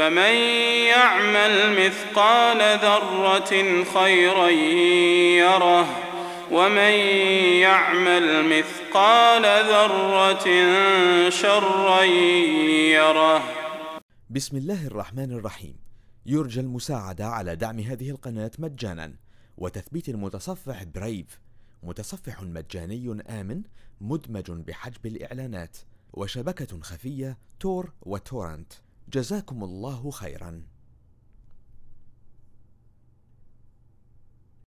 فمن يعمل مثقال ذرة خيرا يره ومن يعمل مثقال ذرة شرا يره. بسم الله الرحمن الرحيم. يرجى المساعدة على دعم هذه القناة مجانا وتثبيت المتصفح برايف متصفح مجاني آمن مدمج بحجب الإعلانات وشبكة خفية تور وتورنت. جزاكم الله خيرا.